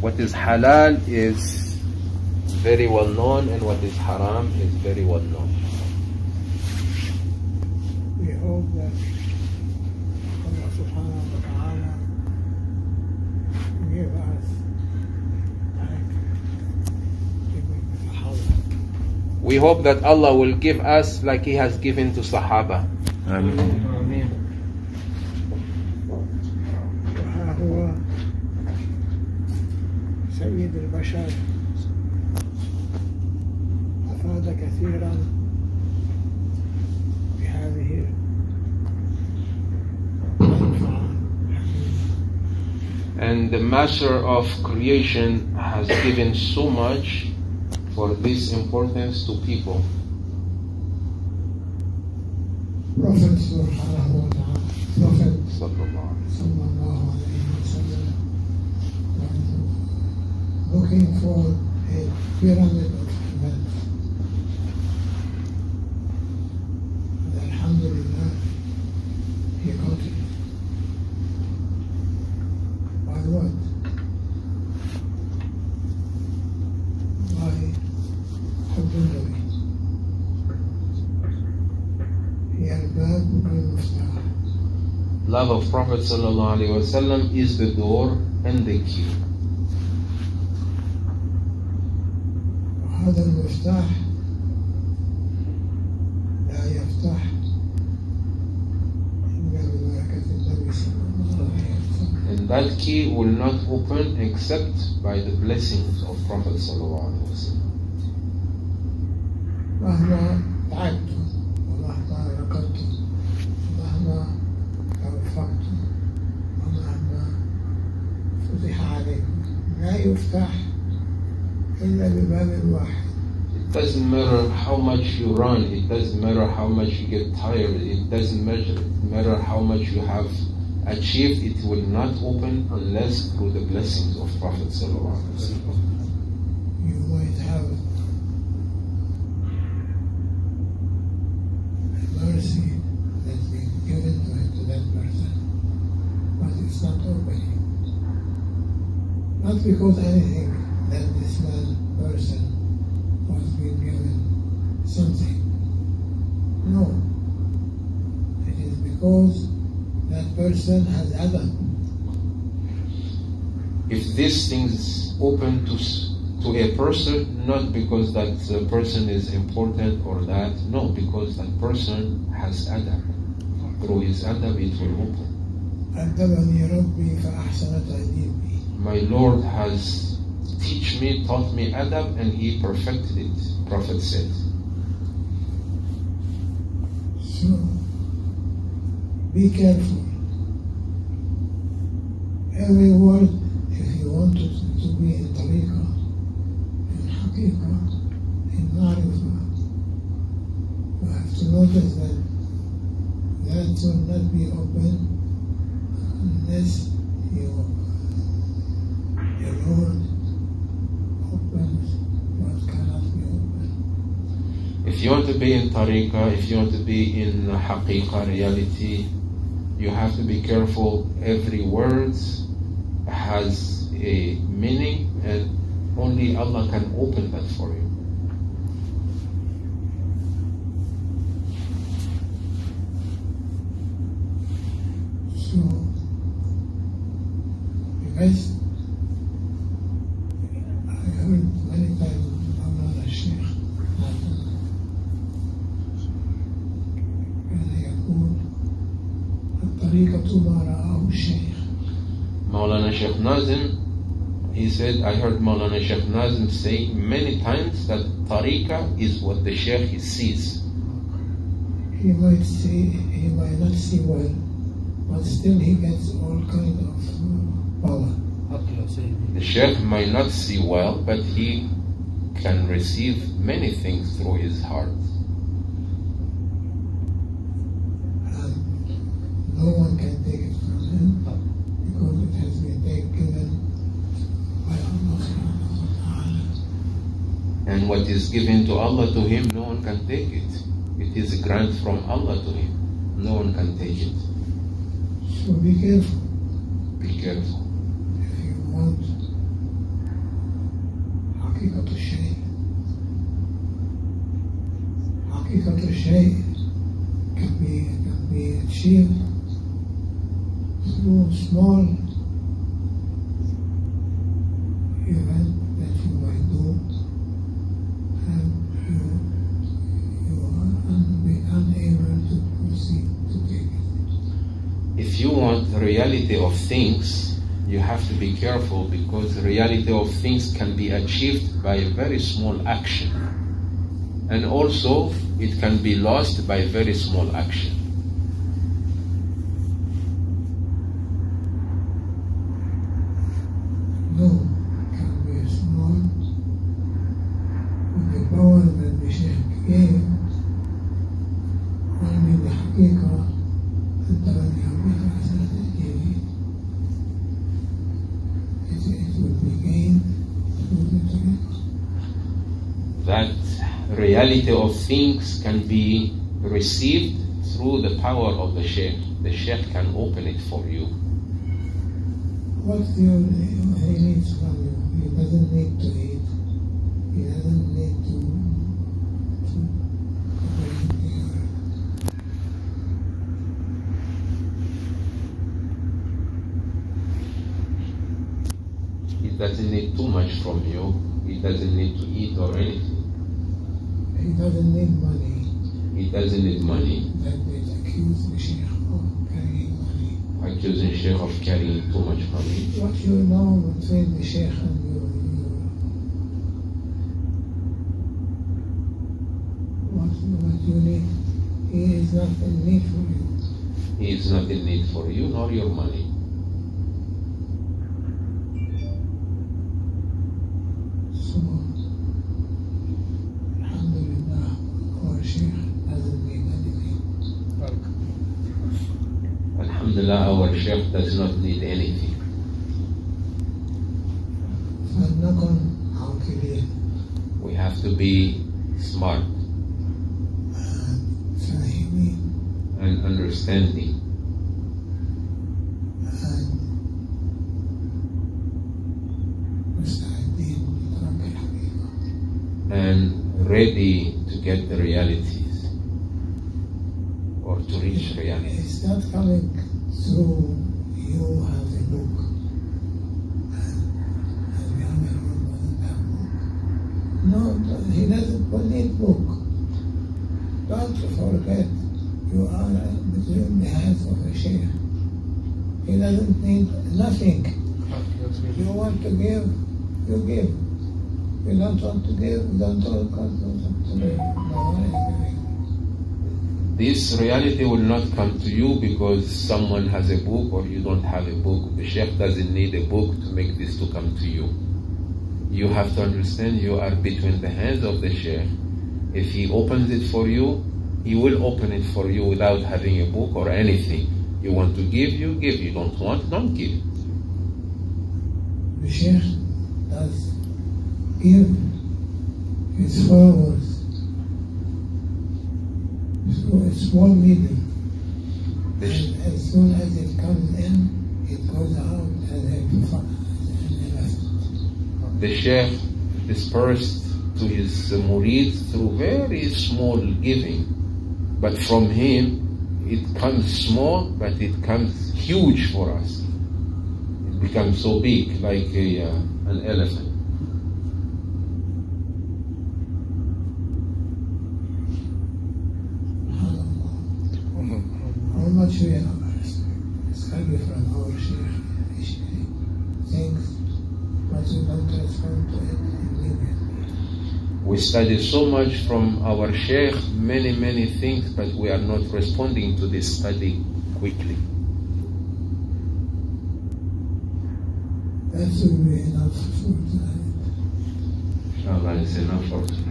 what is halal is very well known and what is haram is very well known. We hope that Allah subhanahu wa ta'ala give us like we hope that Allah will give us like He has given to Sahaba. Amen. can on behind me here. And the master of creation has given so much for this importance to people. Prophet subhanahu wa ta'ala, Prophet sallallahu alayhi wa looking for a pyramid of Prophet sallallahu alaihi wasallam is the door and the key. وهذا المفتاح لا يفتح إلا ببركة النبي صلى الله عليه وسلم And that key will not open except by the blessings of Prophet sallallahu alaihi wasallam. يفتح إلا بباب واحد It doesn't matter how much you run, it doesn't matter how much you get tired, it doesn't matter, matter how much you have achieved, it will not open unless through the blessings of Prophet sallallahu alaihi wasallam. you might have Not because anything that this man, person, has been given something. No. It is because that person has adab. If this thing is open to to a person, not because that uh, person is important or that, no, because that person has adab. Through his adab it will open. أدبني ربي فأحسن تأديبي my Lord has teach me, taught me adab, and He perfected it. Prophet said. So, be careful. Every word, if you want it to be in tariqah, in haqiqah, in marifah, you have to notice that that will not be open unless you, If you want to be in tariqah, if you want to be in haqiqah, reality, you have to be careful. Every word has a meaning, and only Allah can open that for you. So, guys, Sheikh Nazim, he said, I heard Maulana Sheikh Nazim say many times that tariqah is what the Sheikh sees. He might see, he might not see well, but still he gets all kind of uh, power. The Sheikh might not see well, but he can receive many things through his heart. And no one can take it from him because it has been taken given by Allah subhanahu wa ta'ala. And what is given to Allah to him, no one can take it. It is a grant from Allah to him. No one can take it. So be careful Be careful. if you want حقيقة الشيء حقيقة الشيء can be, can be achieved through small reality of things, you have to be careful because the reality of things can be achieved by a very small action. And also, it can be lost by very small action. Of things can be received through the power of the Sheikh. The Sheikh can open it for you. What do you, he needs from you? He doesn't need to eat. He doesn't need to, He doesn't need too much from you. He doesn't need to eat or anything. He doesn't need money. He doesn't need money. that they accuse the Sheikh of carrying money. Accusing Sheikh of carrying too much money. What you know between the Sheikh and you, you what, what you need, he is not in need for you. He is not in need for you nor your money. So, Alhamdulillah, our Sheikh doesn't need anything. Alhamdulillah, our sheikh does not need anything. We have to be smart and understanding. And ready to get the realities or to reach realities. It's not coming through you have a book. No, he doesn't need book. Don't forget, you are between the hands of a sheikh. He doesn't need nothing. You want to give, you give. You don't want to give, don't talk to me. No one is giving. This reality will not come to you because someone has a book or you don't have a book. The Sheikh doesn't need a book to make this to come to you. You have to understand you are between the hands of the Sheikh. If he opens it for you, he will open it for you without having a book or anything. You want to give, you give. You don't want, don't give. The Sheikh does give his followers a small medium. And as soon as it comes in, it goes out and, a as an elephant. the Sheikh dispersed to his murids through very small giving. But from him, it comes small, but it comes huge for us. It becomes so big, like a, uh, an elephant. I'm not sure you're. It's quite different how but don't respond to it We study so much from our Sheikh, many, many things, but we are not responding to this study quickly. That will be enough for tonight. Inshallah, it's enough for tonight.